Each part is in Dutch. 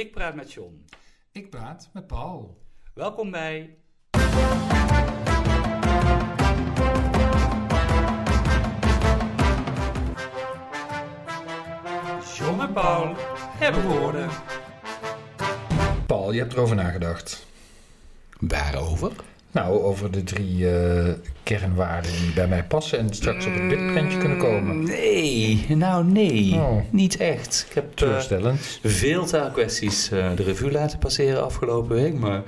Ik praat met John. Ik praat met Paul. Welkom bij. John en Paul hebben woorden. Paul, je hebt erover nagedacht. Waarover? Nou, over de drie eh, kernwaarden die bij mij passen en straks op het blikprintje kunnen komen. Nee, nou nee, Oh. niet echt. Ik heb Teleurstellend. veel taalkwesties eh, de revue laten passeren afgelopen week, maar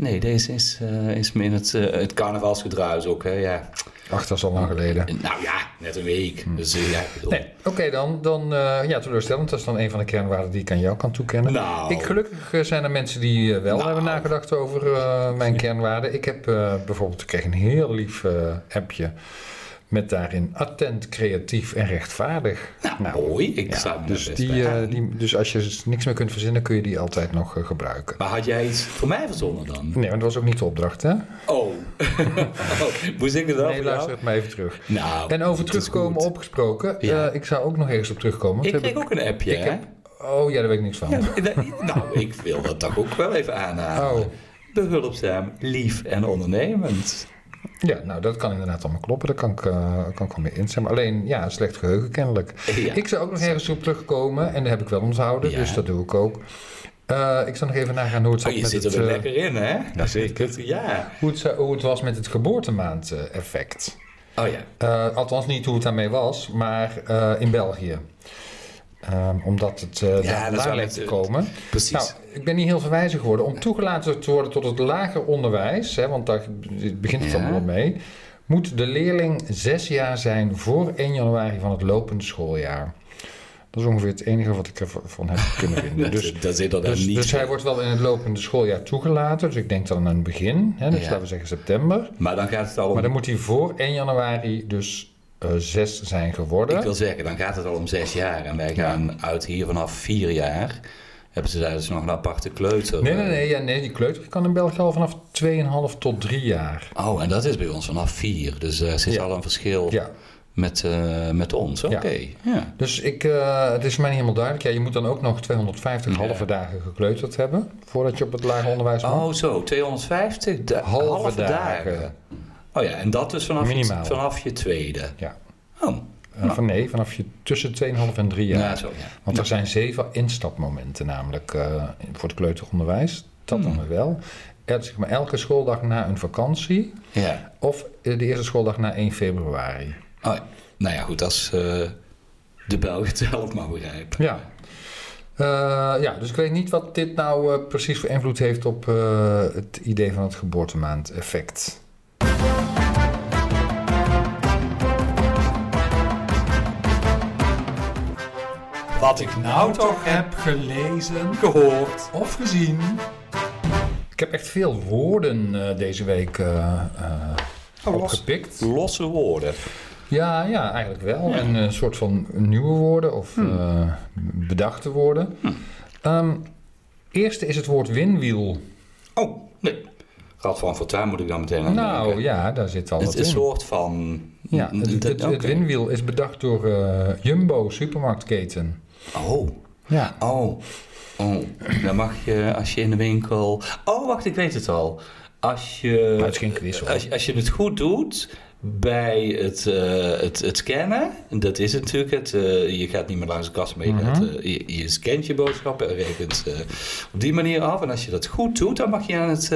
nee, deze is, eh, is me in het, eh, het carnavalsgedruis ook. Hè? Ja. Ach, dat is al lang geleden. Nou ja, net een week. Dus eh, ja, Nee, oké dan. dan eh, ja, teleurstellend. Dat is dan een van de kernwaarden die ik aan jou kan toekennen. Nou. Ik, gelukkig eh, zijn er mensen die eh, wel Nou. hebben nagedacht over eh, mijn kernwaarden. Ik heb eh, bijvoorbeeld, ik kreeg een heel lief eh, appje met daarin attent, creatief en rechtvaardig. Nou, mooi. Ik ja, sta dus, die, eh, die, dus als je niks meer kunt verzinnen, kun je die altijd nog eh, gebruiken. Maar had jij iets voor mij verzonnen dan? Nee, want dat was ook niet de opdracht, hè? Oh. oh. Moest ik het wel Nee, luister het maar even terug. Nou, En over terugkomen opgesproken, Ja. eh, ik zou ook nog ergens op terugkomen. Ik kreeg ook een appje, ik hè? heb- Oh ja, daar weet ik niks van. Ja, nou, ik wil dat toch ook wel even aanhalen. Oh. Behulpzaam, lief en ondernemend. Ja, nou dat kan inderdaad allemaal kloppen. Daar kan ik, eh, kan ik wel mee instemmen. Alleen, ja, slecht geheugen kennelijk. Ja. Ik zou ook nog ergens op terugkomen en dat heb ik wel onthouden, Ja. dus dat doe ik ook. Eh, ik zou nog even nagaan hoe het, Oh, je met zit het, er weer eh, lekker in, hè? zeker. Ja. hoe, het, zou- hoe het was met het geboortemaand-effect. Oh ja. Althans niet hoe het daarmee was, maar in België. Ehm, omdat het Ja, daar echt, te komen. Precies. Nou, ik ben niet heel verwijzig geworden. Om toegelaten te worden tot het lager onderwijs, hè, want daar begint het Ja. allemaal mee, moet de leerling zes jaar zijn voor 1 januari van het lopende schooljaar. Dat is ongeveer het enige wat ik ervan heb kunnen vinden. Dus, dat dus, niet dus hij wordt wel in het lopende schooljaar toegelaten. Dus ik denk dan aan het begin, hè, dus Ja. laten we zeggen september. Maar dan gaat het al om... Maar dan moet hij voor 1 januari dus eh, zes zijn geworden. Ik wil zeggen, dan gaat het al om zes jaar. En wij gaan uit hier vanaf vier jaar. Hebben ze daar dus nog een aparte kleuter. Nee, nee, nee, ja, nee, die kleuter kan in België al vanaf 2,5 tot 3 jaar. Oh, en dat is bij ons vanaf vier. Dus er zit Ja. al een verschil Ja, met, eh, met ons. Oké. Ja. Ja. dus ik, eh, het is mij niet helemaal duidelijk. Ja, je moet dan ook nog 250 Ja. halve dagen gekleuterd hebben voordat je op het lager onderwijs mag. Oh, zo. 250 da- Halve halve, dagen. dagen. Oh ja, en dat dus vanaf, je, vanaf je tweede. Ja. Oh, Eh, van nee, vanaf je tussen 2,5 en 3 jaar. ja, zo ja. Want er zijn zeven instapmomenten namelijk eh, voor het kleuteronderwijs. Dat Hmm. dan wel. Er, zeg maar, elke schooldag na een vakantie Ja. of eh, de eerste schooldag na 1 februari. Oh. Nou ja, goed, als eh, de Belgen zelf maar begrijpen. Ja. Eh, ja, dus ik weet niet wat dit nou precies voor invloed heeft op het idee van het geboortemaand-effect. Wat ik Nou toch heb gelezen gehoord. of gezien. Ik heb echt veel woorden eh, deze week Oh, los. opgepikt. Losse woorden. Ja, ja, eigenlijk wel. En een soort van nieuwe woorden of eh, bedachte woorden. Ehm, eerste is het woord winwiel. Oh, nee. Rad van Fortuin moet ik dan meteen aan Nou denken. ja, daar zit al Het wat is een in. soort van... Ja, het, het, is bedacht door eh, Jumbo, supermarktketen. Oh, Ja. oh, oh. Dan mag je als je in de winkel... Oh, wacht, ik weet het al. Als je... Maar het is geen quiz, hoor. Als, je- als je het goed doet bij het, eh, het, het scannen, dat is het natuurlijk het. eh, je gaat niet meer langs de kast, maar je, Mhm. gaat, je, je scant je boodschappen en rekent op die manier af. En als je dat goed doet, dan mag je aan het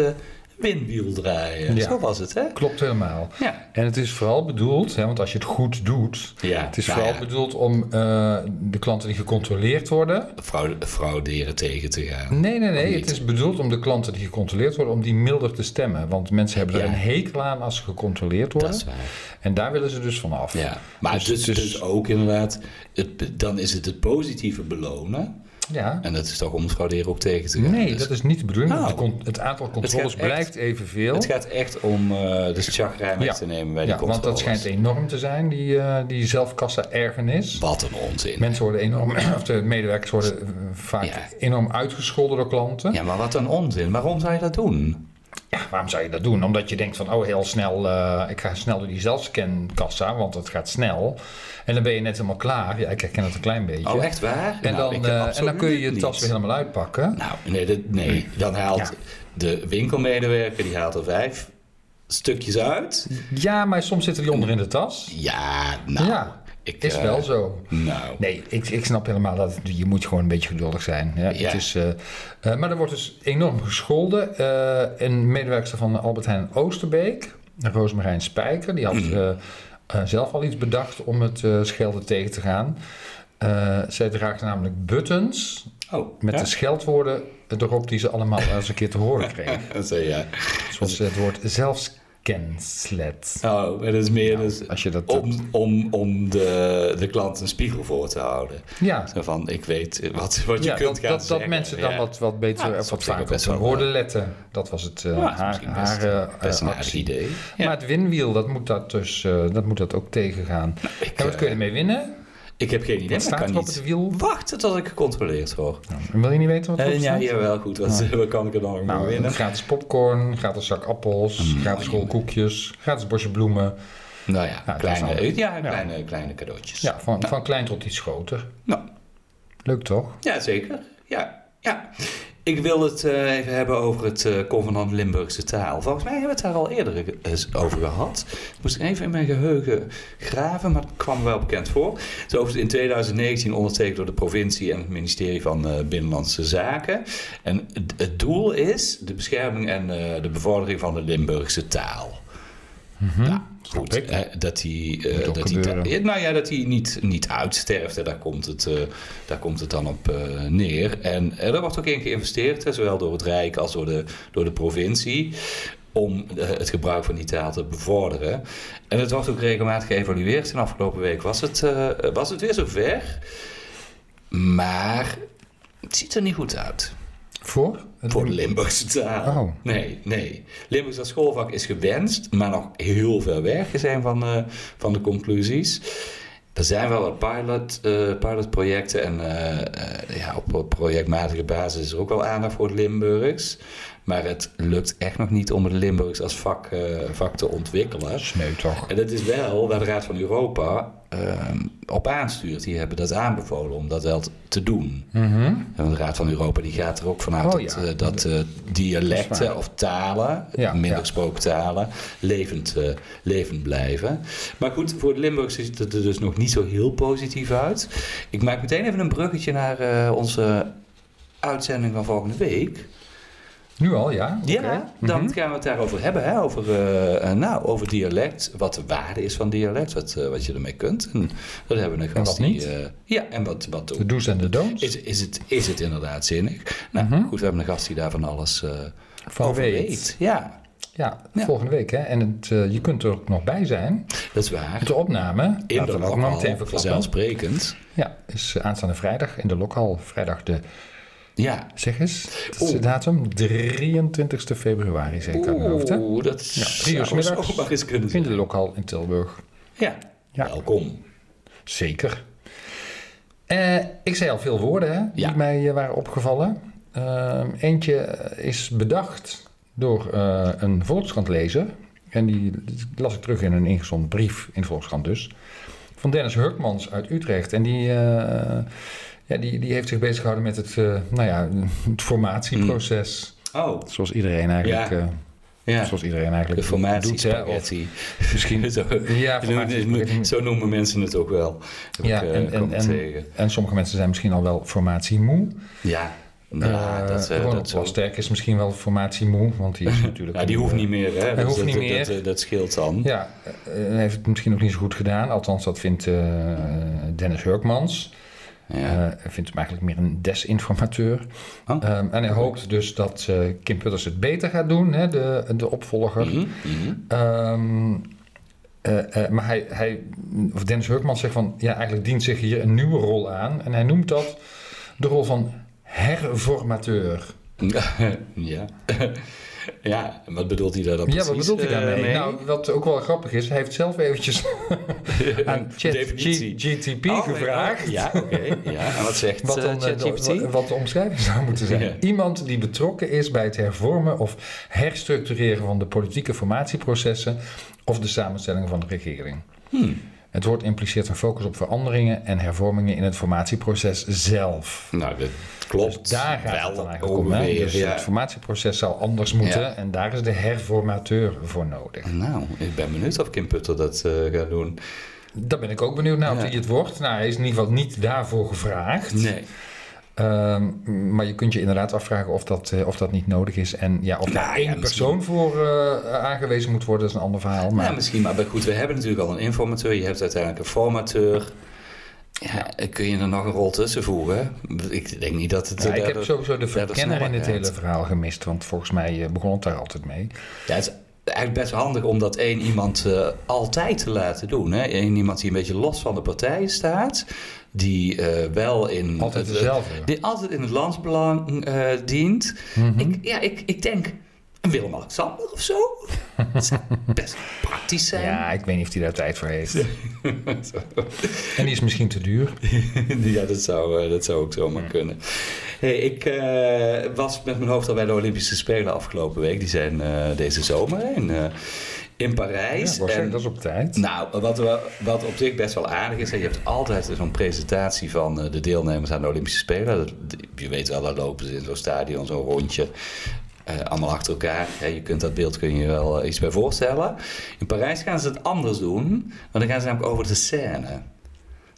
winwiel draaien. Ja. Zo was het, hè? Klopt helemaal. Ja. En het is vooral bedoeld, hè, want als je het goed doet, ja. het is nou vooral bedoeld om eh, de klanten die gecontroleerd worden. fraude- frauderen tegen te gaan. Nee, nee, nee. Het is bedoeld om de klanten die gecontroleerd worden, om die milder te stemmen. Want mensen hebben er een hekel aan als ze gecontroleerd worden. Dat is waar. En daar willen ze dus van af. Ja, maar Dus- dus, dus, dus- ook inderdaad, het, dan is het het positieve belonen. Ja. En dat is toch om het frauderen ook tegen te gaan. Nee, Dus dat is niet de bedoeling. Nou. Con- het aantal controles echt- blijft evenveel. Het gaat echt om eh de chagrijn weg Ja. te nemen bij ja, die want dat controles. schijnt enorm te zijn, die, eh die zelfkassa-ergernis. Wat een onzin. Mensen worden enorm, of de medewerkers worden eh, vaak Ja. enorm uitgescholden door klanten. Ja, maar wat een onzin. Waarom zou je dat doen? Ja, waarom zou je dat doen? Omdat je denkt van, oh heel snel, eh, ik ga snel door die zelfscankassa, want het gaat snel. En dan ben je net helemaal klaar. Ja, ik herken het een klein beetje. Oh, echt waar? En, Nou, dan, eh, en dan kun je je tas weer helemaal uitpakken. Nou, nee, dat, nee. dan haalt Ja. de winkelmedewerker die haalt er vijf stukjes uit. Ja, maar soms zitten die onder in de tas. Ja, nou. ja, ik, is eh, wel zo. Nou. Nee, ik, ik snap helemaal dat je moet gewoon een beetje geduldig zijn. Ja, Ja. Het is, eh, eh, maar er wordt dus enorm gescholden. Een medewerker van Albert Heijn Oosterbeek, Roosmarijn Spijker, die had Mhm. zelf al iets bedacht om het schelden tegen te gaan. Zij draagt namelijk buttons Oh, met ja? de scheldwoorden erop die ze allemaal eens een keer te horen kreeg. Ja. Zoals het woord zelfscanslet. Oh, dat is meer dus Als je dat om, om, om de, de klant een spiegel voor te houden. ja, Zo van, ik weet wat, wat je ja, kunt dat, gaan dat, dat zeggen. mensen dan Ja. wat, wat beter Ja, dat of wat vaker op hun woorden eh, letten. Dat was het, eh, Ja, dat is haar, misschien best, haar eh, best een eh, actie. idee. Ja. Maar het winwiel, dat moet dat dus eh, dat, moet dat ook tegengaan. Ik, en wat eh, kun je ermee winnen? Ik heb geen idee. Wat maar staat ik kan op niet het wiel? wachten tot ik gecontroleerd word. Nou, wil je niet weten wat Eh, erop ja, staat? jawel, goed. Wat, wat kan ik er dan nog Nou, winnen? gratis popcorn, gratis zak appels, Mm, gratis rol koekjes, gratis bosje bloemen. Nou ja, dat is kleine, ja, ja. kleine, kleine cadeautjes. Ja, van, van klein tot iets groter. Nou, Leuk toch? ja, zeker. Ja, ja. Ik wil het eh, even hebben over het eh convenant Limburgse taal. Volgens mij hebben we het daar al eerder eens over gehad. Ik moest even in mijn geheugen graven, maar het kwam wel bekend voor. Het is in 2019 ondertekend door de provincie en het ministerie van eh, Binnenlandse Zaken. En het, doel is de bescherming en de bevordering van de Limburgse taal. Ja, snap goed. eh, dat die, eh, dat ja, nou ja, dat die niet, niet uitsterft. hè, Daar komt het, eh, daar komt het dan op neer. En er wordt ook in geïnvesteerd, hè, zowel door het Rijk als door de, door de provincie. Om het gebruik van die taal te bevorderen. En het wordt ook regelmatig geëvalueerd. En afgelopen week was het, was het weer zover. Maar het ziet er niet goed uit. Voor? Voor de Limburgse taal. Oh. Nee, nee. Limburgs als schoolvak is gewenst, maar nog heel veel werk zijn van, eh, van de conclusies. Er zijn wel wat pilot, eh, pilotprojecten en eh, ja, op, op projectmatige basis is er ook wel aandacht voor het Limburgs. Maar het lukt echt nog niet om het Limburgs als vak, eh, vak te ontwikkelen. Sneu toch? En dat is wel waar de Raad van Europa ehm, op aanstuurt. Die hebben dat aanbevolen om dat wel te doen. Mhm. En de Raad van Europa die gaat er ook vanuit Oh, dat, eh, dat eh, dialecten of talen, Ja, minder ja. gesproken talen, levend, levend blijven. Maar goed, voor het Limburgs ziet het er dus nog niet zo heel positief uit. Ik maak meteen even een bruggetje naar onze uitzending van volgende week. Nu al, ja? Ja, dan Mhm. gaan we het daarover hebben. Hè? Over, eh, eh, nou, over dialect. Wat de waarde is van dialect. Wat, eh, wat je ermee kunt. En dan hebben we een gast die... ja, en wat, wat De do's en de don'ts. Is, is, het, is het inderdaad zinnig? Nou, Mhm. goed. We hebben een gast die daar van alles Van over weet. weet. Ja, Ja, Ja. volgende week. Hè? En het, je kunt er ook nog bij zijn. dat is waar. De opname, In de dat meteen verklappen. vanzelfsprekend. Ja, is aanstaande vrijdag in de lokal. Vrijdag de, Ja. zeg eens, het is de datum 23 februari zeker uit mijn hoofd. Oeh, dat Ja, zou drie uur middags. eens kunnen In de lokal in Tilburg. Ja. Ja. welkom. Zeker. Eh, ik zei al veel woorden hè, Ja. die mij eh, waren opgevallen. Ehm, eentje is bedacht door eh, een Volkskrant-lezer. En die, die las ik terug in een ingezonden brief in de Volkskrant dus. Van Dennis Hurkmans uit Utrecht. En die, eh, ja, die, die heeft zich bezig gehouden met het, eh, nou ja, het formatieproces. Oh, Zoals iedereen eigenlijk, Ja. eh, ja. zoals iedereen De eigenlijk doet. hè, of misschien, Zo, ja, formatie, zo noemen mensen het ook wel. Heb Ja, ik, eh, en- en- en-. En sommige mensen zijn misschien al wel formatiemoe. Ja, ja Eh, dat, Ronald dat zo. Plasterk is misschien wel formatiemoe, want die is natuurlijk... Ja, die hoeft niet meer, hè? Dus hoeft dat, niet dat- meer. Dat, dat scheelt dan. Ja, hij heeft het misschien ook niet zo goed gedaan. Althans, dat vindt eh, Dennis Hurkmans. Ja. Eh, Hij vindt hem eigenlijk meer een desinformateur. Oh. Ehm, en hij hoopt dus dat eh, Kim Putters het beter gaat doen, hè, de, de opvolger. Mhm, mhm. Ehm, eh, maar hij, hij, of Dennis Hurkmans zegt van, ja, eigenlijk dient zich hier een nieuwe rol aan. En hij noemt dat de rol van herformateur. ja. ja, en wat bedoelt hij daar dan Ja, precies wat bedoelt hij eh, daarmee? mee? Nou, wat ook wel grappig is, hij heeft zelf eventjes aan. ChatGTP Oh, gevraagd. Ja, oké. Ja, en wat zegt Wat, dan, eh, eh, ChatGPT? wat- wat de omschrijving zou moeten zijn. Ja. Iemand die betrokken is bij het hervormen of herstructureren van de politieke formatieprocessen of de samenstelling van de regering. Hmm. Het woord impliceert een focus op veranderingen en hervormingen in het formatieproces zelf. Nou, dat klopt. Dus daar gaat wel het dan eigenlijk om. Hè? Dus ja. het formatieproces zou anders moeten Ja. en daar is de herformateur voor nodig. Nou, ik ben benieuwd of Kim Putter dat eh, gaat doen. Daar ben ik ook benieuwd naar of Ja. hij het wordt. Nou, hij is in ieder geval niet daarvoor gevraagd. Nee. Ehm, maar je kunt je inderdaad afvragen of dat, eh, of dat niet nodig is. En ja, of daar Nou, één ja, persoon voor eh, aangewezen moet worden, dat is een ander verhaal. Maar Ja, misschien, maar goed, we hebben natuurlijk al een informateur. Je hebt uiteindelijk een formateur. Ja, kun je er nog een rol tussen voegen? Ik denk niet dat het... Ja, eh, ik heb sowieso de verkenner in het hele verhaal gemist. Want volgens mij eh, begon het daar altijd mee. Ja, het is eigenlijk best handig om dat één iemand eh, altijd te laten doen. Hè? Eén iemand die een beetje los van de partijen staat. Die eh, wel in... Altijd het- dezelfde. Die altijd in het landsbelang eh, dient. Mhm. ik, ja, ik, ik denk een Willem-Alexander of zo. Dat zou best praktisch zijn. Ja, ik weet niet of hij daar tijd voor heeft. en die is misschien te duur. ja, dat zou, eh, dat zou ook zomaar kunnen. Hey, ik was met mijn hoofd al bij de Olympische Spelen afgelopen week. Die zijn deze zomer eh, in Ja, Parijs. was En- dat is op tijd. nou, wat, wat op zich best wel aardig is, je hebt altijd zo'n presentatie van eh, de deelnemers aan de Olympische Spelen. Dat- Je weet wel, daar lopen ze in zo'n stadion, zo'n rondje. eh, allemaal achter elkaar. Hè, je kunt dat beeld kun je je wel eh, iets bij voorstellen. In Parijs gaan ze het anders doen, want dan gaan ze namelijk over de scène.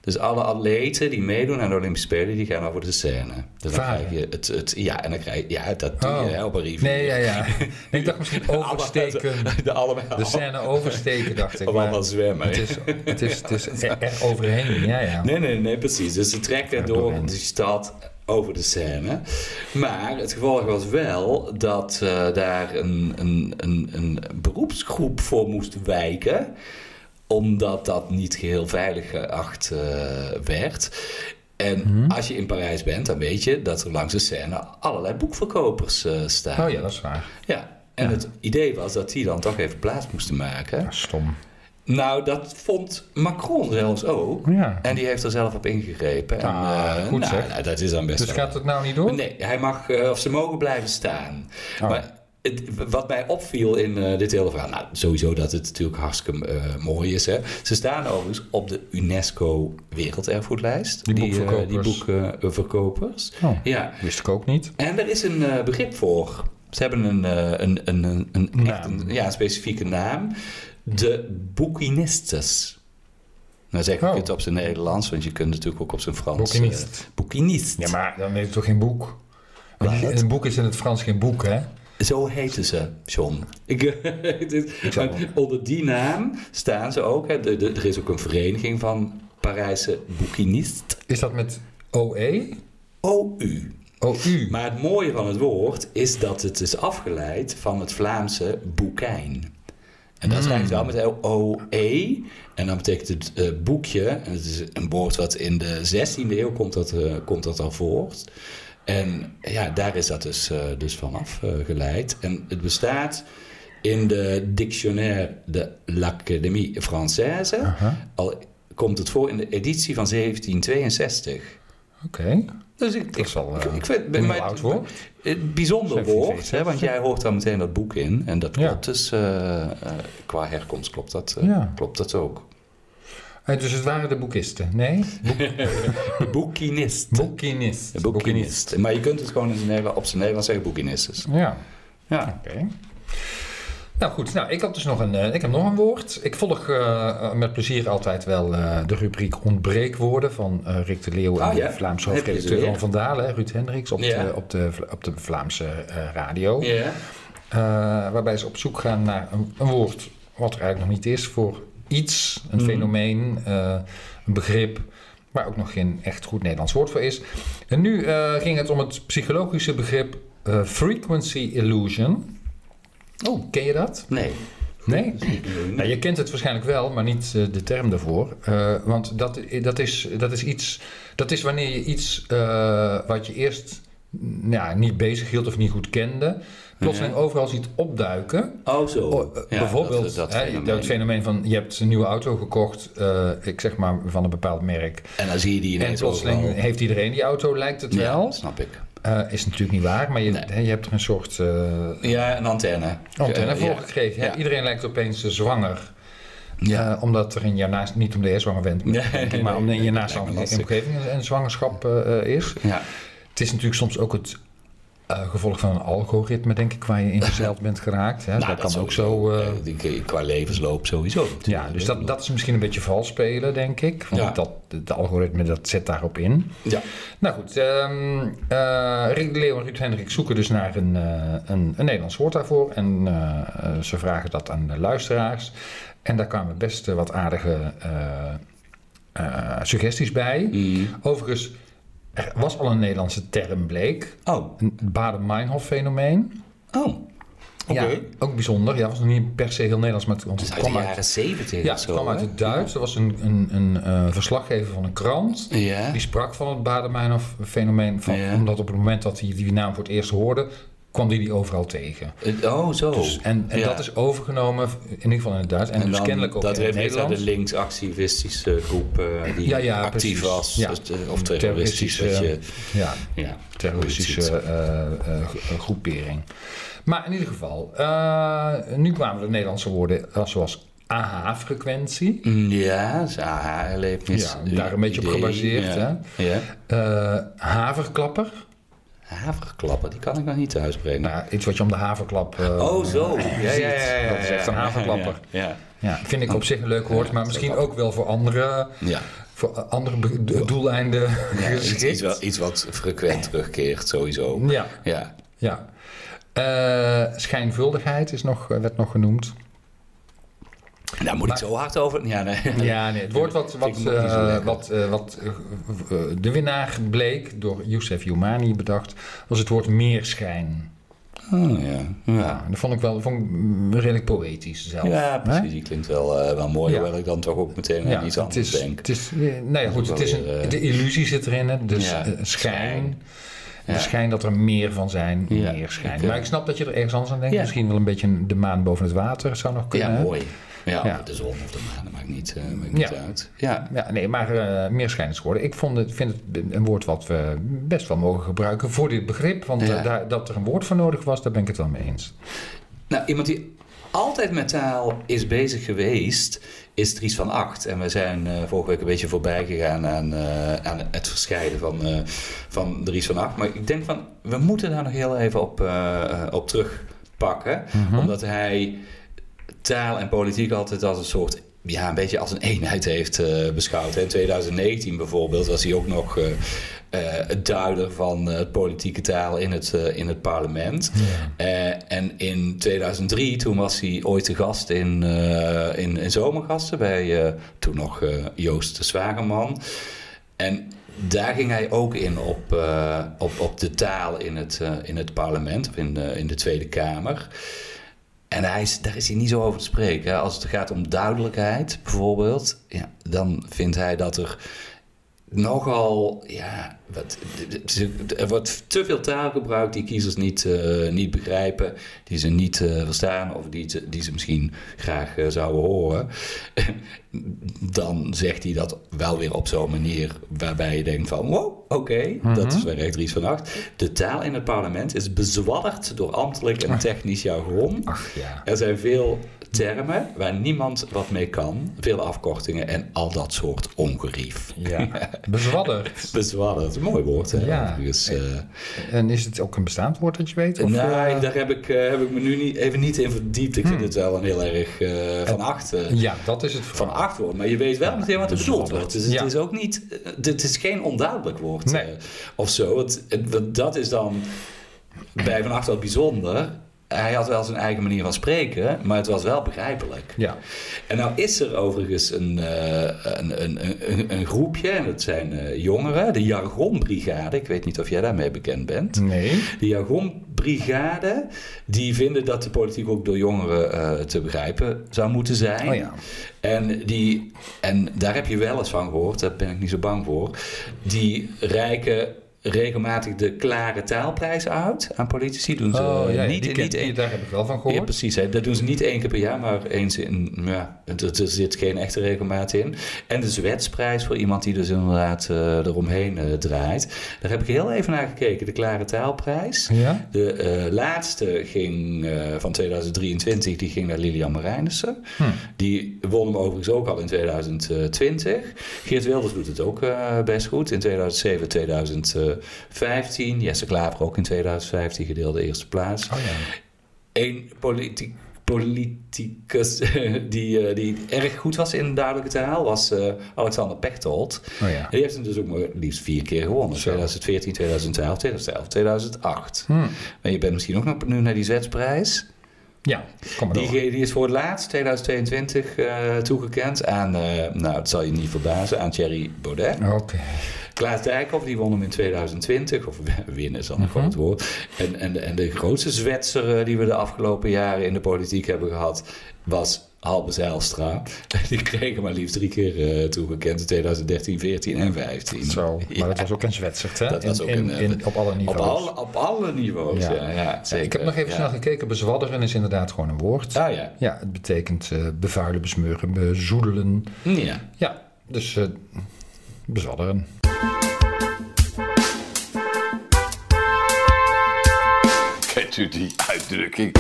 Dus alle atleten die meedoen aan de Olympische Spelen, die gaan over de scène. Dus dan Varen. krijg je het, het, ja, en dan krijg je, ja, dat doe Oh. je hè, op een rivier. Nee, ja, ja. ik dacht misschien oversteken. De allemaal, De scène oversteken, dacht ik. Of allemaal zwemmen. Het is, het is, het is er overheen, ja, ja. Nee, nee, nee, precies. Dus ze trekken Ja, door de stad over de scène. Maar het gevolg was wel dat eh, daar een, een, een, een beroepsgroep voor moest wijken omdat dat niet geheel veilig geacht eh, werd. En Mhm. als je in Parijs bent, dan weet je dat er langs de scène allerlei boekverkopers eh, staan. Oh ja, dat is waar. Ja, En Ja. het idee was dat die dan toch even plaats moesten maken. Ja, stom. Nou, dat vond Macron zelfs ook. Ja. En die heeft er zelf op ingegrepen. En, Ah, eh, goed nou, zeg. nou, dat is dan best Dus wel... gaat het nou niet door? Nee, hij mag, of ze mogen blijven staan. Oh. Maar het, wat mij opviel in eh, dit hele verhaal, nou sowieso dat het natuurlijk hartstikke eh, mooi is. Hè. Ze staan overigens op de UNESCO Werelderfgoedlijst. Die eh, boekverkopers. die boekverkopers. Oh, Ja, wist ik ook niet. en er is een begrip voor. Ze hebben een, een, een, een, een, echt Naam. een- ja, een specifieke naam. De boekinistes. Nou zeg ik Oh. het op zijn Nederlands, want je kunt natuurlijk ook op zijn Frans. Boekinist. boekinist. Ja, maar dan is het toch geen boek? Een boek is in het Frans geen boek, hè? Zo heten ze, John. Ik, maar wel. onder die naam staan ze ook. Hè. De, de- er is ook een vereniging van Parijse boekinist. Is dat met OE? OU. OU. Maar het mooie van het woord is dat het is afgeleid van het Vlaamse boekijn. En dat Hmm. schrijft wel met O-E. En dan betekent het eh, boekje. En het is een woord wat in de 16e eeuw komt dat, eh, komt dat al voort. En ja, daar is dat dus, eh, dus van afgeleid. En het bestaat in de Dictionnaire de l'Académie Française. Al komt het voor in de editie van 1762. Oké. Dus ik, Dat is wel, ik, eh, ik vind, een oud woord. een bijzonder 1762. woord, hè, want jij hoort daar meteen dat boek in. En dat Ja. klopt dus, eh, eh, qua herkomst klopt dat, eh, Ja. klopt dat ook. Eh, dus het waren de boekisten. Nee? De boekinist. Boekinist. De boekinist. Maar je kunt het gewoon in Nederland, op zijn Nederlands zeggen boekinistes. Ja, Ja. oké. Nou goed, nou, ik, had dus nog een, eh, ik heb nog een woord. Ik volg eh, met plezier altijd wel eh, de rubriek ontbreekwoorden van eh, Rick de Leeuw en Oh, ja. de Vlaamse hoofdredacteur van Van Dalen, Ruud Hendricks, op, Ja. de, op, de, op de Vlaamse eh, radio. Ja. Eh, waarbij ze op zoek gaan naar een, een woord wat er eigenlijk nog niet is voor iets, een Mhm. fenomeen, eh, een begrip, waar ook nog geen echt goed Nederlands woord voor is. En nu eh, ging het om het psychologische begrip eh, frequency illusion. Oh, ken je dat? Nee. Nee? Nou, je kent het waarschijnlijk wel, maar niet de term daarvoor. Want dat, dat, is, dat is iets. Dat is wanneer je iets wat je eerst ja, niet bezig hield of niet goed kende, plotseling overal ziet opduiken. Oh, zo. Oh, eh, Ja, bijvoorbeeld dat, dat hè, fenomeen. het fenomeen van je hebt een nieuwe auto gekocht, eh, ik zeg maar van een bepaald merk. En dan zie je die En ineens plotseling overal. heeft iedereen die auto, lijkt het wel. Ja, snap ik. Eh, is natuurlijk niet waar, maar je, Nee. hè, je hebt er een soort Ja, een antenne. antenne voor gekregen. Iedereen lijkt opeens zwanger. Ja. Omdat er in je naast, niet omdat je zwanger bent, Nee, nee, maar nee, omdat in je nee, naast lastig. omgeving een, zwangerschap is. Ja. Het is natuurlijk soms ook het eh, gevolg van een algoritme, denk ik, waar je in verzeild bent geraakt. Hè. Nou, dat, kan ook zo. eh, Eh, je qua levensloop sowieso. ja, dus dat, dat is misschien een beetje vals spelen, denk ik. Want Ja. dat, het algoritme dat zet daarop in. Ja. Nou goed, ehm eh, Rick de Leeuw en Ruud Hendrik zoeken dus naar een, eh, een, een Nederlands woord daarvoor. En eh, eh, ze vragen dat aan de luisteraars. En daar kwamen best eh, wat aardige eh, eh, suggesties bij. Mm. Overigens, er was al een Nederlandse term, bleek. Oh. Een Baden-Meinhof-fenomeen. Oh. Oké. Ja, ook bijzonder. Ja, was nog niet per se heel Nederlands, maar het, het uit de kwam jaren zeventig ja, het zo. kwam uit het Duits. Er was een, een, een eh, verslaggever van een krant. Die sprak van het Baden-Meinhof-fenomeen. van- Ja. Omdat op het moment dat hij die naam voor het eerst hoorde, kwam hij die overal tegen. Eh, Oh, zo. Dus, en en Ja. dat is overgenomen, in ieder geval in het Duits. En, En dus kennelijk ook dat in refereert aan de linksactivistische groep eh, die Ja, ja, actief precies. was. Ja. Dus, eh, of terroristisch. Dat Terroristische- je, Ja, ja. terroristische eh, eh, groepering. Maar in ieder geval, eh, nu kwamen de Nederlandse woorden eh, zoals AH-frequentie. Mm, Ja, dat is AH-erlevenis. Ja, daar een beetje op Idee, gebaseerd, Ja. ja. eh, haverklapper. Haverklappen, die kan ik nog niet uitspreken. Nou, iets wat je om de haverklap eh, oh, zo. Ja, ja, ziet. ja, ja, Dat is echt een ja, haverklapper. Ja, ja. Ja, vind ik op zich een leuk woord, Ja, maar misschien ook wel voor andere, ja. voor andere doeleinden ja iets, iets, wel, iets wat frequent terugkeert, sowieso. Ja, Ja. ja. Eh, schijnvuldigheid is nog, eh, werd nog genoemd. Daar moet ik zo hard over. Ja, nee. Ja, nee, het woord wat, wat, eh, wat, eh, wat eh, de winnaar bleek, door Youssef Youmani bedacht, was het woord meerschijn. Oh, ja. Ja. Ja, dat vond ik wel vond ik redelijk poëtisch zelf. Ja, precies. Die klinkt wel, wel mooi, Ja. hoewel ik dan toch ook meteen aan Ja, iets het anders is, denk. het is, ja, goed, het is een, weer, de illusie zit erin, hè? dus Ja, schijn. schijn. De schijn dat er meer van zijn, meer schijn. maar ik snap dat je er ergens anders aan denkt. Misschien wel een beetje de maan boven het water zou nog kunnen. Ja, mooi. Ja, Ja. de zon of de maan, dat maakt niet, eh, maakt niet Ja. uit. Ja. Ja, nee, maar eh meer schijn is geworden. Ik vond het, vind het een woord wat we best wel mogen gebruiken voor dit begrip. Want eh, Ja. daar, dat er een woord voor nodig was, daar ben ik het wel mee eens. Nou, iemand die altijd met taal is bezig geweest, is Dries van Acht. En we zijn vorige week een beetje voorbij gegaan aan, aan het verscheiden van, van Dries van Acht. Maar ik denk van, we moeten daar nog heel even op, op terugpakken. Mhm. Omdat hij taal en politiek altijd als een soort... Ja, een beetje als een eenheid heeft eh, beschouwd. In 2019 bijvoorbeeld was hij ook nog eh, het duider van eh, politieke taal in het, in het parlement. En in 2003, toen was hij ooit te gast in, in, in Zomergasten bij toen nog Joost de Zwagerman. En daar ging hij ook in op, op, op de taal in het, in het parlement, of in in de Tweede Kamer. En hij daar is hij niet zo over te spreken. Als het gaat om duidelijkheid, bijvoorbeeld, ja, dan vindt hij dat er nogal, ja, wat, er wordt te veel taal gebruikt die kiezers niet, eh, niet begrijpen, die ze niet eh, verstaan of die, ze- die ze misschien graag eh, zouden horen. Dan zegt hij dat wel weer op zo'n manier waarbij je denkt van, wow, oké, dat is weer echt Dries van Acht. De taal in het parlement is bezwadderd door ambtelijk en technisch jargon. Ach ja. Er zijn veel termen waar niemand wat mee kan, veel afkortingen en al dat soort ongerief. ja. Bezwadderd. Bezwadderd, een mooi woord hè. Ja. eh. En is het ook een bestaand woord dat je weet? Of, nee, eh, daar heb ik, eh, heb ik me nu niet, even niet in verdiept. Ik vind het wel een heel erg van acht. ja, dat is het van acht woord, maar je weet wel meteen wat er bedoeld wordt. Dus het Ja. is ook niet, dit is geen onduidelijk woord Nee. of zo. Het, het- dat is dan bij Van Acht wel bijzonder. Hij had wel zijn eigen manier van spreken, maar het was wel begrijpelijk. Ja. En nou is er overigens een, eh, een, een, een, een groepje, en dat zijn eh, jongeren, de Jargonbrigade. Ik weet niet of jij daarmee bekend bent. Nee. De Jargonbrigade, die vinden dat de politiek ook door jongeren eh, te begrijpen zou moeten zijn. Oh ja. En, die, en daar heb je wel eens van gehoord, daar ben ik niet zo bang voor. Die reiken regelmatig de klare taalprijs uit aan politici. Doen ze Oh, ja, ja, niet, ken- niet één- daar heb ik wel van Ja, gehoord. precies. Hè. Dat doen ze niet één keer per jaar, maar eens in. Ja, er, er zit geen echte regelmaat in. En de Zwetsprijs voor iemand die dus inderdaad eh, eromheen eh, draait. Daar heb ik heel even naar gekeken. De Klare Taalprijs. Ja? De eh, laatste ging van 2023, die ging naar Lilian Marijnissen. Hm. Die won hem overigens ook al in 2020. Geert Wilders doet het ook best goed. In 2007, 2015. Jesse Klaver ook in 2015 gedeelde eerste plaats. Oh ja. Eén politiek, politicus die, eh, die erg goed was in duidelijke taal was eh, Alexander Pechtold. Oh ja. En die heeft hem dus ook maar liefst vier keer gewonnen. Zo. 2014, 2012, 2011, 2008. Hm. Maar je bent misschien ook nog nu naar die Zwetsprijs. Ja, kom maar Die, door. ge- die is voor het laatst, 2022, eh, toegekend aan, eh, nou het zal je niet verbazen, aan Thierry Baudet. Oké. Klaas Dijkhoff, die won hem in 2020, of winnen is dan een Mhm. groot woord. En, en, en de grootste zwetser eh, die we de afgelopen jaren in de politiek hebben gehad, was Halbe Zijlstra. Die kregen maar liefst drie keer eh, toegekend in 2013, 14 en 15. Zo, maar Ja, dat was ook een Zwetsert, hè? Dat was ook in, een, eh, in, op alle op, niveaus. alle, op alle niveaus, Ja. ja. ja, zeker. ik heb nog even ja. snel gekeken. Bezwadderen is inderdaad gewoon een woord. Ah ja, Ja, het betekent eh, bevuilen, besmeuren, bezoedelen. ja. Ja, dus eh bezwadderen. Kent u die uitdrukking?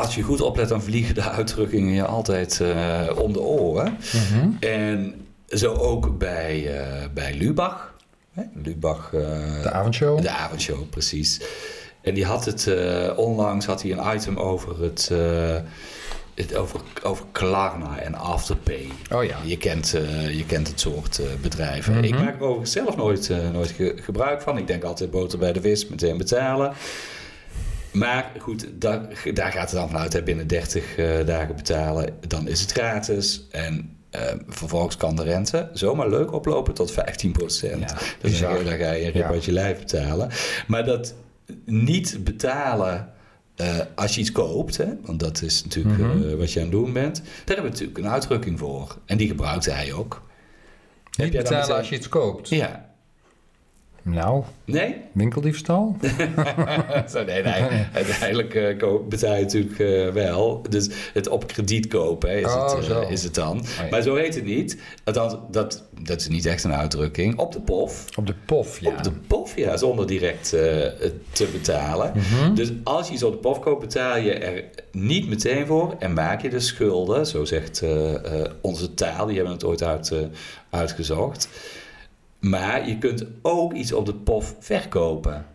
Als je goed oplet, dan vliegen de uitdrukkingen je altijd eh, om de oren. Mhm. En zo ook bij, eh, bij Lubach. Hè? Lubach, eh, De avondshow. de avondshow, precies. En die had het, onlangs had hij een item over het, het over, over Klarna en Afterpay. Oh ja. Je kent, je kent het soort bedrijven. Mhm. Ik maak er overigens zelf nooit, nooit ge- gebruik van. Ik denk altijd boter bij de vis, meteen betalen. Maar goed, daar, daar gaat het dan vanuit. Hè, binnen 30 eh, dagen betalen, dan is het gratis. En eh, vervolgens kan de rente zomaar leuk oplopen tot 15 procent. Ja, dus dan, ga je een rip uit je lijf betalen. Maar dat niet betalen eh, als je iets koopt, hè, want dat is natuurlijk Mhm. wat je aan het doen bent, daar hebben we natuurlijk een uitdrukking voor. En die gebruikte hij ook. Niet betalen meteen- als je iets koopt. Ja. Nou, Nee? winkeldiefstal? Zo, nee, nee. Uiteindelijk ko- betaal je natuurlijk eh, wel. Dus het op krediet kopen hè, is, Oh, het, eh, is het dan. ja. Maar zo heet het niet. Althans, dat, dat is niet echt een uitdrukking. Op de pof. Op de pof, ja. Op de pof, ja, zonder direct te betalen. Mhm. Dus als je iets op de pof koopt, betaal je er niet meteen voor en maak je de schulden. Zo zegt onze taal, die hebben het ooit uit, uitgezocht. Maar je kunt ook iets op de pof verkopen.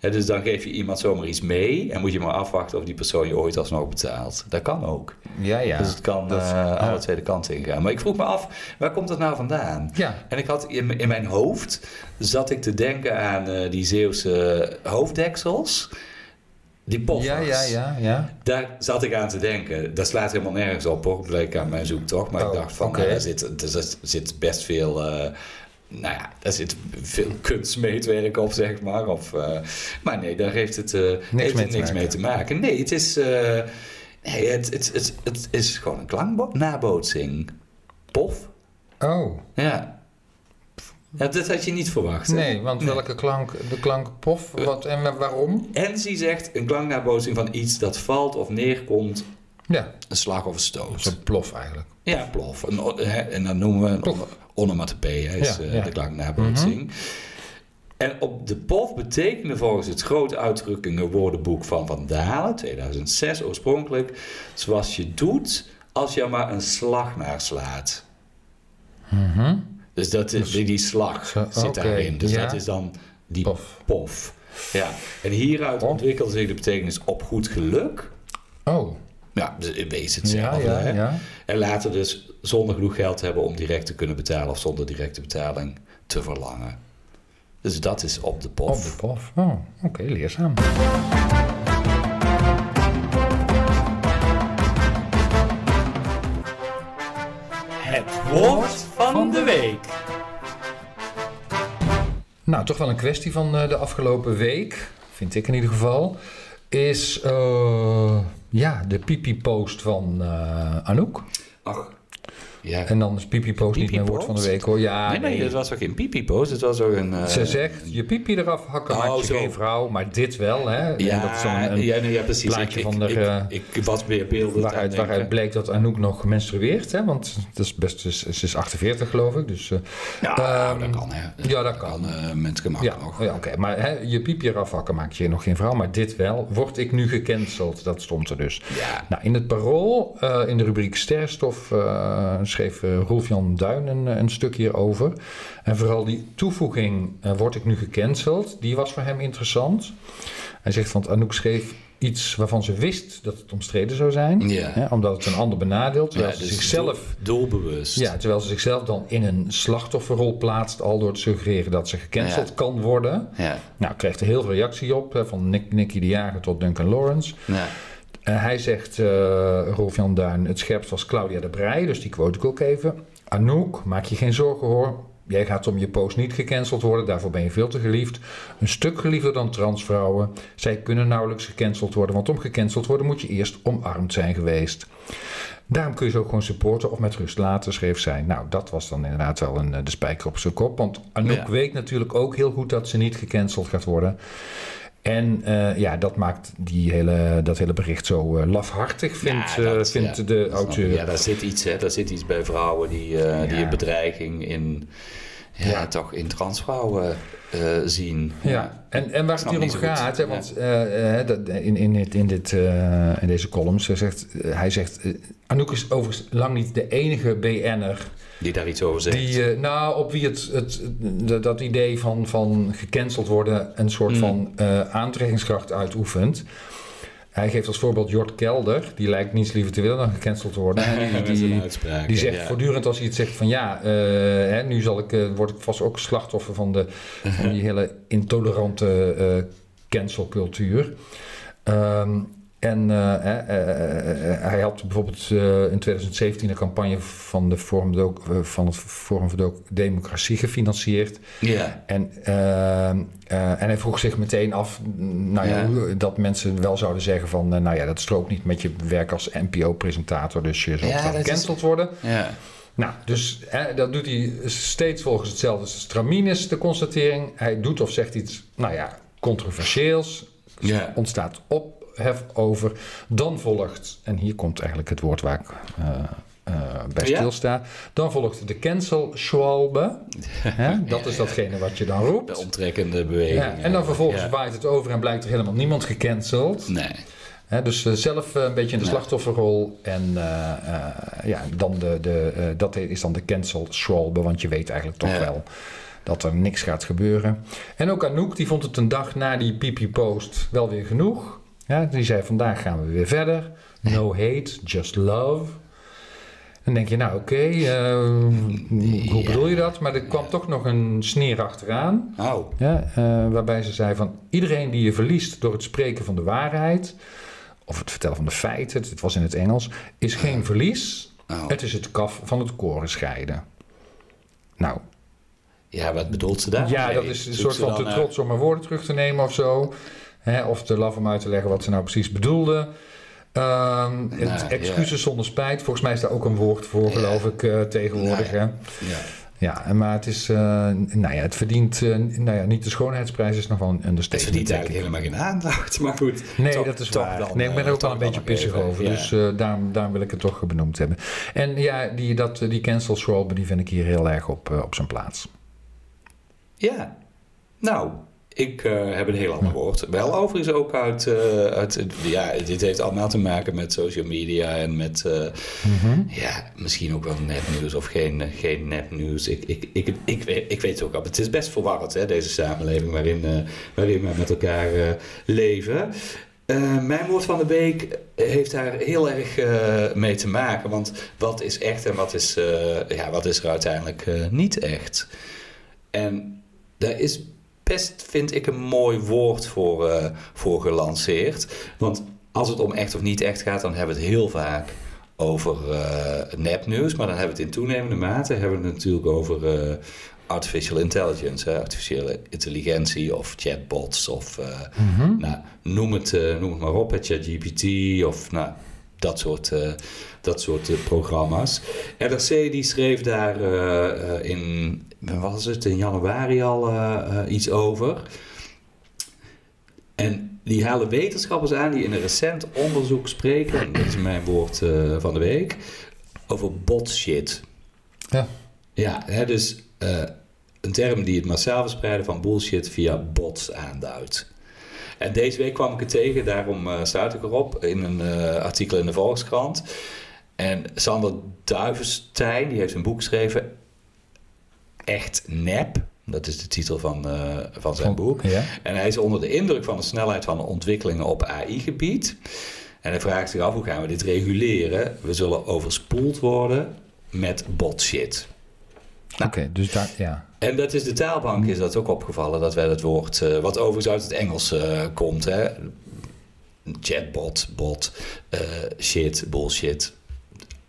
Dus dan geef je iemand zomaar iets mee en moet je maar afwachten of die persoon je ooit alsnog betaalt. Dat kan ook. Ja, ja. Dus het kan Dat- eh, ja. alle twee de kanten ingaan. Maar ik vroeg me af, waar komt dat nou vandaan? Ja. En ik had in, mijn hoofd zat ik te denken aan eh, die Zeeuwse hoofddeksels. Die poffers. Ja, ja, ja, ja. Daar zat ik aan te denken. Dat slaat helemaal nergens op hoor, bleek aan mijn zoektocht. Maar Oh, ik dacht van, oké. nou, daar, zit, er zit best veel... eh, nou ja, daar zit veel kunstmeetwerk op, zeg maar. Of, eh, maar nee, daar heeft het, eh, heeft mee het niks mee te maken. Nee, het is, eh, nee, het, het, het, het is gewoon een klanknabootsing. Pof. Oh, Ja. ja. Dat had je niet verwacht. hè? nee, want Nee. welke klank? De klank pof? Wat en wa- waarom? Enzi zegt een klanknabootsing van iets dat valt of neerkomt, Ja, een slag of een stoot. zo'n plof eigenlijk. Ja, plof. Een, hè, en dan noemen we een Plof. onomatopee, hè, is Ja, eh, ja. de klanknabootsing. En op de pof betekende volgens het grote uitdrukkingenwoordenboek van Van Dalen, 2006 oorspronkelijk, zoals je doet als je er maar een slag naar slaat. Mhm. Dus dat is, Dus- die, die slag Zo, zit daarin. Dus ja. dat is dan die Pof. pof. Ja. En hieruit Oh. ontwikkelde zich de betekenis op goed geluk. Oh, Ja, dus in wezen ja, hetzelfde. ja, hè? ja. En later dus zonder genoeg geld hebben om direct te kunnen betalen of zonder directe betaling te verlangen. Dus dat is op de pof. Op de pof. Oh, oké, leerzaam. Het woord van de week. Nou, toch wel een kwestie van eh, de afgelopen week, vind ik in ieder geval, is eh, ja, de pipi-post van eh, Anouk. Ach, Ja. En dan is Pipi Post niet meer woord van de week hoor. Ja, nee, nee, dat was ook geen pipi-post. Het was ook een... eh, Ze zegt, je pipi eraf hakken Oh, maakt je geen vrouw, maar dit wel, hè? Ja, dat is dan een ja, nee, ja, precies. plaatje ik, van ik, de, eh, ik, ik was weer beelden waaruit, waaruit bleek dat Anouk nog menstrueert, hè? Want het is best, ze is, ze is 48 geloof ik, dus... eh, Ja, Ehm, dat kan, hè. ja, dat kan. eh, met gemak ja, nog. ja oké. Maar hè, je piepje eraf hakken maakt je nog geen vrouw, maar dit wel. Word ik nu gecanceld? Dat stond er dus. Ja. Nou, in het parool, in de rubriek Sterrenstof, eh, schreef eh, Rolf-Jan Duin een, een stuk hierover. En vooral die toevoeging, eh, word ik nu gecanceld, die was voor hem interessant. Hij zegt, want Anouk schreef iets waarvan ze wist dat het omstreden zou zijn. Ja. Hè, omdat het een ander benadeelt, terwijl Ja, ze dus zichzelf... doel- doelbewust. Ja, terwijl ze zichzelf dan in een slachtofferrol plaatst, al door te suggereren dat ze gecanceld Ja. kan worden. Ja. Nou, kreeg er heel veel reactie op, hè, van Nick, Nicky de Jager tot Duncan Lawrence. Ja. En hij zegt, eh Rolf-Jan Duin, het scherpst was Claudia de Brij, dus die quote ik ook even. Anouk, maak je geen zorgen hoor. Jij gaat om je post niet gecanceld worden, daarvoor ben je veel te geliefd. Een stuk geliefder dan transvrouwen. Zij kunnen nauwelijks gecanceld worden, want om gecanceld te worden moet je eerst omarmd zijn geweest. Daarom kun je ze ook gewoon supporten of met rust laten, schreef zij. Nou, dat was dan inderdaad wel een, eh, de spijker op zijn kop. Want Anouk Ja. weet natuurlijk ook heel goed dat ze niet gecanceld gaat worden. En eh, ja, dat maakt die hele, dat hele bericht zo eh, lafhartig, vindt, Ja, eh, dat- vindt ja, de auteur. Ja, daar zit iets, hè. Daar zit iets bij vrouwen die, eh, die een bedreiging in... Ja, Ja. toch in transvrouwen eh, zien. Ja, en, en waar het hier om gaat, hè, want eh, eh, in, in, dit, in, dit, eh, in deze columns, hij zegt, hij zegt Anouk is overigens lang niet de enige BN'er Die daar iets over zegt. die, nou, op wie het, het, dat- dat idee van, van gecanceld worden een soort Mm. van aantrekkingskracht uitoefent. Hij geeft als voorbeeld Jort Kelder, die lijkt niets liever te willen dan gecanceld worden. En die, die, die zegt ja. voortdurend als hij het zegt van ja, eh, hè, nu zal ik, eh, word ik vast ook slachtoffer van, de, van die hele intolerante eh cancelcultuur. Ehm, en eh, eh, eh, hij had bijvoorbeeld in 2017 een campagne van, de Forum van het Forum voor de Democratie gefinancierd. Ja. En, en hij vroeg zich meteen af nou ja, dat mensen wel zouden zeggen van... nou ja, dat strookt niet met je werk als NPO-presentator, dus je zult Ja, is- gecanceld worden. Ja. Nou, dus hè, dat doet hij steeds volgens hetzelfde stramien is de constatering. Hij doet of zegt iets, nou ja, controversieels. Ja. Ontstaat ophef over. Dan volgt, en hier komt eigenlijk het woord waar ik eh, eh, bij Ja? stilsta. Dan volgt de cancel schwalbe. Dat is datgene wat je dan roept. De omtrekkende beweging. Ja, en dan vervolgens Ja. waait het over en blijkt er helemaal niemand gecanceld. Nee. Dus eh, zelf een beetje in de Ja. slachtofferrol. En eh, eh, ja, dan de, de, dat is dan de cancel schwalbe, want je weet eigenlijk toch Ja. wel dat er niks gaat gebeuren. En ook Anouk, die vond het een dag na die pipi-post wel weer genoeg. Ja, die zei, vandaag gaan we weer verder. No hate, just love. Dan denk je, nou oké, eh, hoe bedoel je dat? Maar er kwam toch nog een sneer achteraan. Oh. Ja, eh, waarbij ze zei van iedereen die je verliest door het spreken van de waarheid of het vertellen van de feiten, het was in het Engels, is geen verlies. Oh. Het is het kaf van het koren scheiden. Nou, Ja, wat bedoelt ze daar? ja, dat is een soort van te trots om mijn woorden terug te nemen of zo. Hè, of te laf om uit te leggen wat ze nou precies bedoelde. Ehm, het Nou, excuses zonder spijt, volgens mij is daar ook een woord voor, geloof ik, eh, tegenwoordig. Nou hè? Ja. Ja, maar het is, eh, nou ja, het verdient, eh, nou ja, niet de schoonheidsprijs is nog wel een Het understatement. verdient denk ik. eigenlijk helemaal geen aandacht, maar goed. Nee, dat is waar. dan, nee, ik ben er ook wel een beetje pissig even, over. ja. Dus eh, daarom, daarom wil ik het toch benoemd hebben. En ja, die, dat, die cancel Schwalbe, die vind ik hier heel erg op, op zijn plaats. Ja, nou, ik eh, heb een heel ander woord. Wel overigens ook uit, eh, uit... Ja, dit heeft allemaal te maken met social media en met... eh, Ja, misschien ook wel nepnieuws of geen, geen nepnieuws. Ik, ik, ik, ik, weet, ik weet het ook al. Het is best verwarrend, hè, deze samenleving waarin, waarin we met elkaar leven. Mijn woord van de week heeft daar heel erg mee te maken. Want wat is echt en wat is, ja, wat is er uiteindelijk niet echt? En daar is best, vind ik, een mooi woord voor, eh, voor gelanceerd. Want als het om echt of niet echt gaat, dan hebben we het heel vaak over eh, nepnieuws. Maar dan hebben we het in toenemende mate hebben we het natuurlijk over eh, artificial intelligence, hè, artificiële intelligentie of chatbots of eh, nou, noem, het, noem het maar op, ChatGPT of nou, dat soort, dat soort programma's. NRC die schreef daar in, was het, in januari al eh, eh, iets over. En die halen wetenschappers aan die in een recent onderzoek spreken, en dat is mijn woord eh, van de week, over botshit. Ja. Ja, hè, dus een term die het massaal verspreiden van bullshit via bots aanduidt. En deze week kwam ik het tegen, daarom uh, ik erop, in een uh, artikel in de Volkskrant. En Sander Duivenstein, die heeft een boek geschreven, Echt Nep. Dat is de titel van, uh, van zijn boek. Ja. En hij is onder de indruk van de snelheid van de ontwikkelingen op AI-gebied. En hij vraagt zich af, hoe gaan we dit reguleren? We zullen overspoeld worden met botshit. Nou, Oké, okay, dus daar, ja. En dat is de taalbank is dat ook opgevallen, dat wij dat woord, uh, wat overigens uit het Engels uh, komt, hè. Chatbot, bot, shit, bullshit.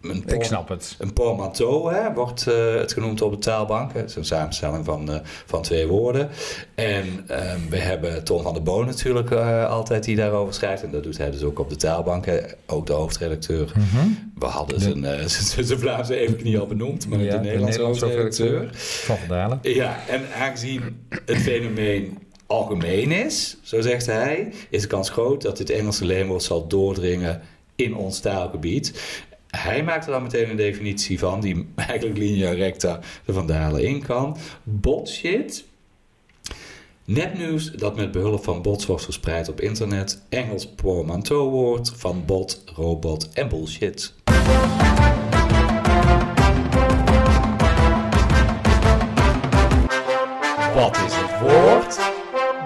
Een por- Ik snap het. Een portmanteau hè, wordt het genoemd op de taalbank. Het is een samenstelling van, van twee woorden. En we hebben Tom van der Boon natuurlijk altijd die daarover schrijft. En dat doet hij dus ook op de taalbank. Hè. Ook de hoofdredacteur. Mhm. Mm-hmm. We hadden zijn, zijn Vlaamse even niet al benoemd, maar ja, de Nederlandse hoofdredacteur. Van Vandalen. Ja, en aangezien het fenomeen algemeen is, zo zegt hij, is de kans groot dat dit Engelse leenwoord zal doordringen in ons taalgebied. Hij maakt er dan meteen een definitie van, die eigenlijk linea recta de Vandalen in kan. Botshit. Nepnieuws dat met behulp van bots wordt verspreid op internet. Engels portmanteauwoord van bot, robot en bullshit. Wat is het woord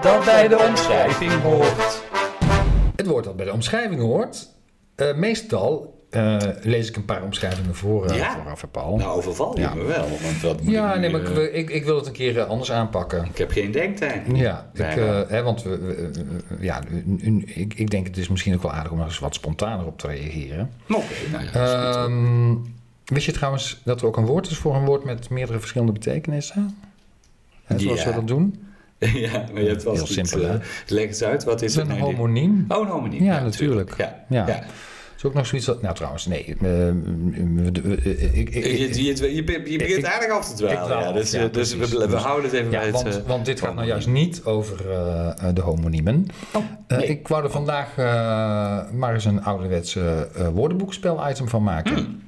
dat bij de omschrijving hoort? Het woord dat bij de omschrijving hoort. Uh, meestal uh, lees ik een paar omschrijvingen voor, uh, ja? vooraf, Paul. Nou, overval je ja. me wel. Want wat ja, ik nee, maar ik, ik, ik, wil het een keer anders aanpakken. Ik heb geen denktijd. Ja, ik, hè, want we, we, ja, ik, ik denk het is misschien ook wel aardig om er eens wat spontaner op te reageren. Oké, okay, nou ja, um, Wist je trouwens dat er ook een woord is voor een woord met meerdere verschillende betekenissen? Hè, zoals ja. we dat doen? Ja, maar hebt wel Heel simpel? Leg eens uit, wat is het? Een homoniem. Oh, een homoniem. Ja, ja natuurlijk. Ja. ja. Is ook nog zoiets dat... Nou, trouwens, nee. Ik, ik, je, je, je, je begint aardig af te dwalen. Ja, dus ja, dus we, we, houden het even ja, bij want, het... Uh, want dit gaat nou juist niet over uh, de homoniemen. Oh, nee. ik wou er vandaag maar eens een ouderwetse woordenboekspel-item van maken. Hmm.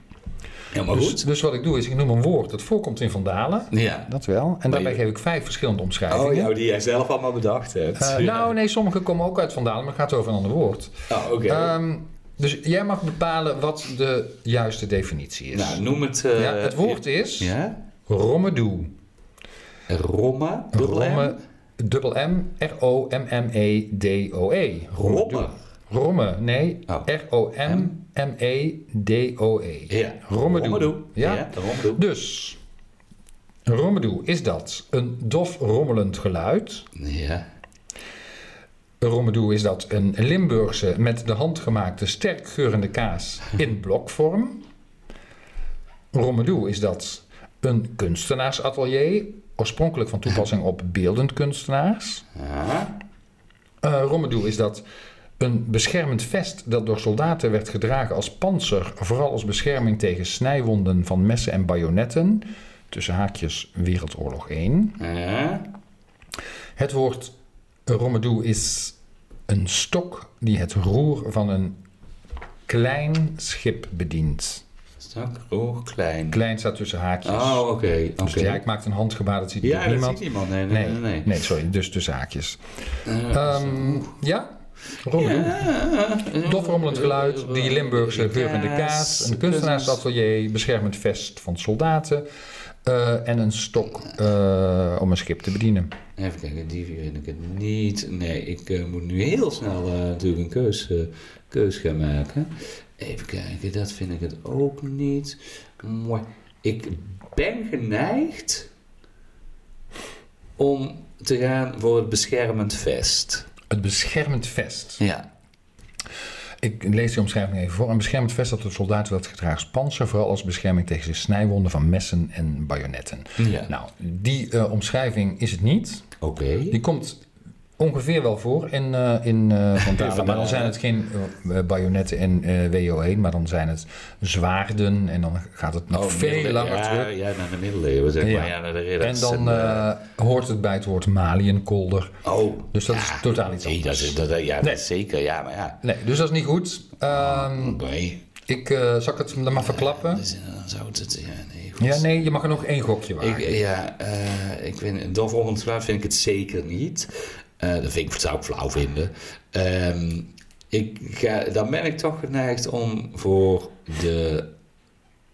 Dus, goed. Dus wat ik doe is, ik noem een woord dat voorkomt in Vandalen. Ja. Dat wel. En daarbij je... geef ik vijf verschillende omschrijvingen. Oh, jou, die jij zelf allemaal bedacht hebt. Uh, nou, nee, sommige komen ook uit Vandalen, maar het gaat over een ander woord. Oh, oké. Okay. Um, dus jij mag bepalen wat de juiste definitie is. Nou, noem het... Uh, ja, het woord is ja? rommedoe. Romme? Romme, dubbel M, R-O-M-M-E-D-O-E. Romme? Romme, nee. Oh. R-O-M-M-E-D-O-E. Ja. Rommedoe. Rommedoe. Ja? ja rommedoe. Dus, rommedoe, is dat een dof rommelend geluid? Ja. Een rommedoe is dat een Limburgse met de hand gemaakte sterk geurende kaas in blokvorm. Rommedoe is dat een kunstenaarsatelier, oorspronkelijk van toepassing op beeldend kunstenaars. Ja. Uh, rommedoe is dat een beschermend vest dat door soldaten werd gedragen als panzer, vooral als bescherming tegen snijwonden van messen en bajonetten. Tussen haakjes Wereldoorlog 1. Ja. Het woord rommedoe is een stok die het roer van een klein schip bedient. Stok, roer, klein. Klein staat tussen haakjes. Oh, oké. Okay, dus ja, ik maak een handgebaar, dat ziet ja, niemand. dat ziet niemand. Nee, nee, nee. nee. nee sorry, dus tussen haakjes. Uh, um, ja? Rommedoe. Ja. Dof rommelend geluid, die Limburgse geurende kaas, een kunstenaarsatelier, beschermend vest van soldaten uh, en een stok uh, om een schip te bedienen. Even kijken, die vind ik het niet. Nee, ik uh, moet nu heel snel natuurlijk een keus, keus gaan maken. Even kijken, dat vind ik het ook niet. Mooi. Ik ben geneigd om te gaan voor het beschermend vest. Het beschermend vest. Ja. Ik lees die omschrijving even voor. Een beschermend vest dat de soldaten werd gedragen als panzer, vooral als bescherming tegen de snijwonden van messen en bajonetten. Ja. Nou, die uh, omschrijving is het niet. Oké. Okay. Die komt ongeveer wel voor in, eh in eh Dalen. Maar dan zijn het geen eh, bajonetten en eh, WO1, maar dan zijn het zwaarden en dan gaat het nog Oh, veel langer ja, terug. Ja, naar de middeleeuwen, zeg Ja. maar. Ja, naar de ridders. En dan hoort het bij het woord maliënkolder. oh. Dus dat is Ja, totaal iets nee, dat anders. is, dat, ja, dat Nee. is zeker. Ja, maar ja. Nee, dus dat is niet goed. Ehm, Nee. ik eh, zal ik het dan maar verklappen? Dus, dan zou het... het- Ja, nee, goed. Ja, nee, je mag er nog één gokje wagen. Ik, ja, eh, ik vind dof ongeluid geluid vind ik het zeker niet. Eh, dat vind ik, zou ik flauw vinden. Ehm, ik ga, dan ben ik toch geneigd om voor de,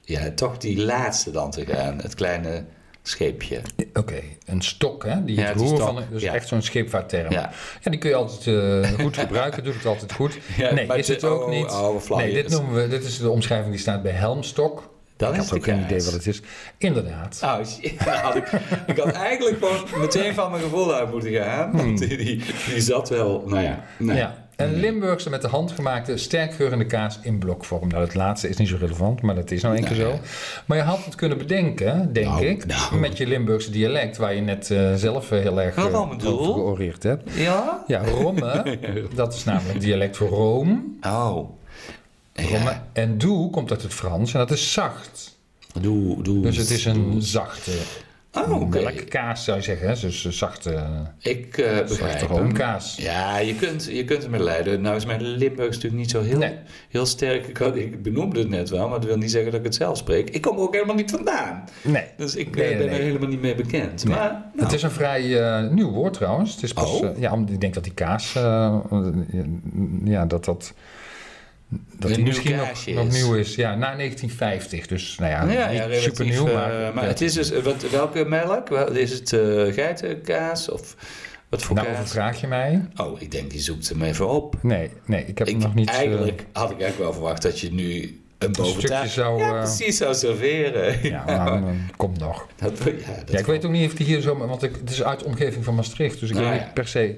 ja, toch die laatste dan te gaan. Het kleine scheepje. Oké, een stok, hè? Die Ja, het roer van, dus ja. echt zo'n scheepvaartterm. Ja. Ja, die kun je altijd eh, goed gebruiken, doet het altijd goed. Nee, is het de- ook oh, niet. oh, nee, dit noemen we, dit is de omschrijving die staat bij helmstok. Dat ik had ook geen idee wat het is. Inderdaad. Oh. Nou, had ik, ik had eigenlijk gewoon meteen van mijn gevoel uit moeten gaan. Want die, die, die zat wel, nou ja. nee. Ja. Een Limburgse met de hand gemaakte sterkgeurende kaas in blokvorm. Nou, het laatste is niet zo relevant, maar dat is nou één keer Nee. zo. Maar je had het kunnen bedenken, denk Nou, ik, nou. met je Limburgse dialect, waar je net eh, zelf eh, heel erg Wat eh, georeerd hebt. Ja? Ja, Romme, dat is namelijk dialect voor Room. Oh. Ja. En doe komt uit het Frans en dat is zacht. Doe, doe. Dus het is een zachte Oh, oké. melkkaas, zou je zeggen. Hè? Dus een zachte, Ik eh begrijp zachte roomkaas. Ja, je kunt, je kunt hem leiden. Nou is mijn Limburgs natuurlijk niet zo heel, Nee. heel sterk. Ik, had, ik benoemde het net wel, maar dat wil niet zeggen dat ik het zelf spreek. Ik kom er ook helemaal niet vandaan. Nee. Dus ik Nee, eh, ben nee. er helemaal niet mee bekend. Maar, nou, Het is een vrij eh, nieuw woord trouwens. Het is pas, Oh. eh, ja, ik denk dat die kaas, eh, ja, dat dat, dat die nieuw misschien nog, nieuw is. Ja, na 1950. Dus nou ja, ja, relatief, super nieuw, eh, maar... maar ja. het is dus, eh, wat, welke melk? Is het eh, geitenkaas of wat voor nou, kaas? overvraag je mij? Oh, ik denk je zoekt hem even op. Nee, nee, ik heb Ik, hem nog niet... eigenlijk had ik eigenlijk wel verwacht dat je nu een stukje boventaal... zou, Ja, precies, zou serveren. ja, nou, dan komt nog. Dat, ja, dat ik weet ook niet of die hier zo... Want ik, het is uit de omgeving van Maastricht. Dus ik Nou weet niet per se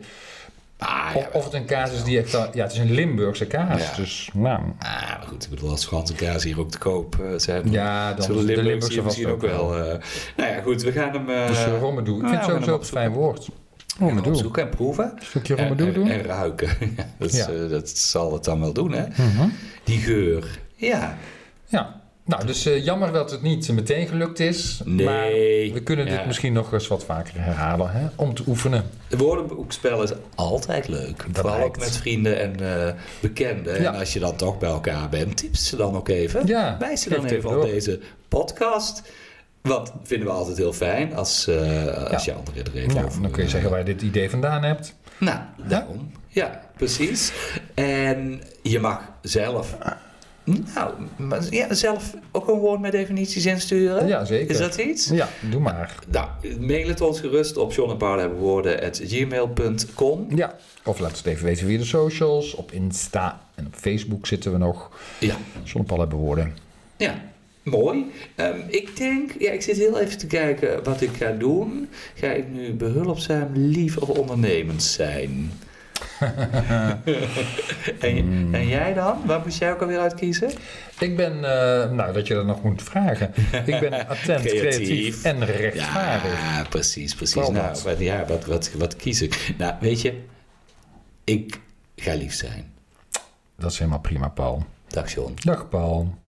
Ah, of, ja, of het een kaas is die echt... Ja, het is een Limburgse kaas. Ja. Dus nou... Ah, maar goed, ik bedoel, als Franse kaas hier ook te koop eh, zijn, Ja, dan zullen is de Limburgse vast misschien ook wel... eh, nou ja, goed, we gaan hem... eh Dus uh, rommedoe. Ik nou vind het sowieso een fijn woord. Rommedoe. opzoeken en proeven. Een stukje En, rommedoe en, doen. en ruiken. Dat, is, eh, dat zal het dan wel doen, hè? Mhm. Die geur. Ja. Ja, nou, dus eh, jammer dat het niet meteen gelukt is. Nee. Maar we kunnen dit Ja. misschien nog eens wat vaker herhalen, hè, om te oefenen. Het woordenboekspel is altijd leuk. Dat Vooral ook met vrienden en eh, bekenden. Ja. En als je dan toch bij elkaar bent, tips ze dan ook even. Ja, Wijs ze dan even op deze podcast. Wat vinden we altijd heel fijn als, eh, als Ja. je anderen er even Ja, over... dan kun je zeggen waar je dit idee vandaan hebt. Nou, daarom. Ja, precies. En je mag zelf... Nou, maar ja, zelf ook gewoon met definities insturen. Ja, zeker. Is dat iets? Ja, doe maar. Nou, mail het ons gerust op john Ja, of laat het even weten via de socials. Op Insta en op Facebook zitten we nog. Ja, Zonnepaal hebben woorden. ja. Mooi. Ehm, ik denk, ja, ik zit heel even te kijken wat ik ga doen. Ga ik nu behulpzaam, lief of ondernemend zijn? en, Hmm. en jij dan? Waar moest jij ook alweer uitkiezen? Ik ben, eh, nou dat je dat nog moet vragen. Ik ben attent, Creatief. creatief, en rechtvaardig. Ja, precies, precies. Nou, wat, ja, wat, wat, wat kies ik? Nou, weet je, ik ga lief zijn. Dat is helemaal prima, Paul. Dag John. Dag, Paul.